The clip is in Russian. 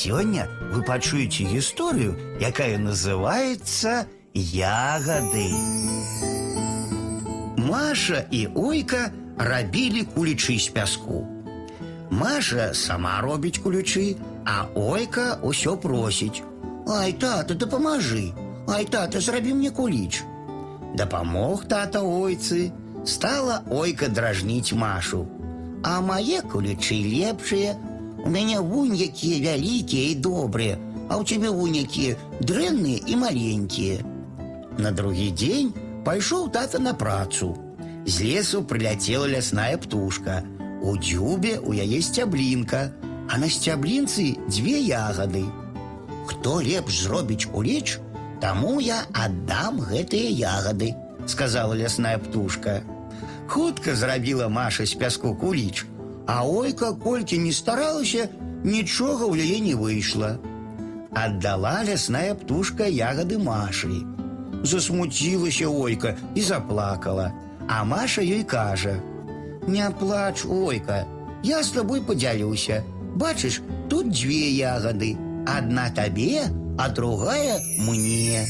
Сёння вы пачуеце гісторыю, якая называется ягоды. Маша і Ойка рабілі кулічы з пяску. Маша сама робіць кулічы, а Ойка ўсё просіць. Ай, тата, дапамажы. Ай, тата, зрабі мне куліч. Дапамог тата ойцы. Стала Ойка дражніць Машу. А мае кулічы лепшыя. У мяне вунь якія вялікія і добрыя, а ў цябе вунь якія дрэнныя і маленькія. На другі дзень пайшоў тата на працу. З лесу прыляцела лясная птушка. У дзюбе у яе сцяблінка, а на сцяблінцы дзве ягады. Хто лепш зробіць куліч, таму я аддам гэтыя ягады, сказала лясная птушка. Хутка зрабіла Маша з пяску куліч, а ойка, колькі не старалася, нічога ў яе не выйшла. Аддала лясная птушка ягады Машы. Засмуцілася ойка і заплакала, а Маша ёй кажа: « Не плач, ойка, я з табой падзялюся. Бачыш, тут дзве ягады, адна табе, а другая мне.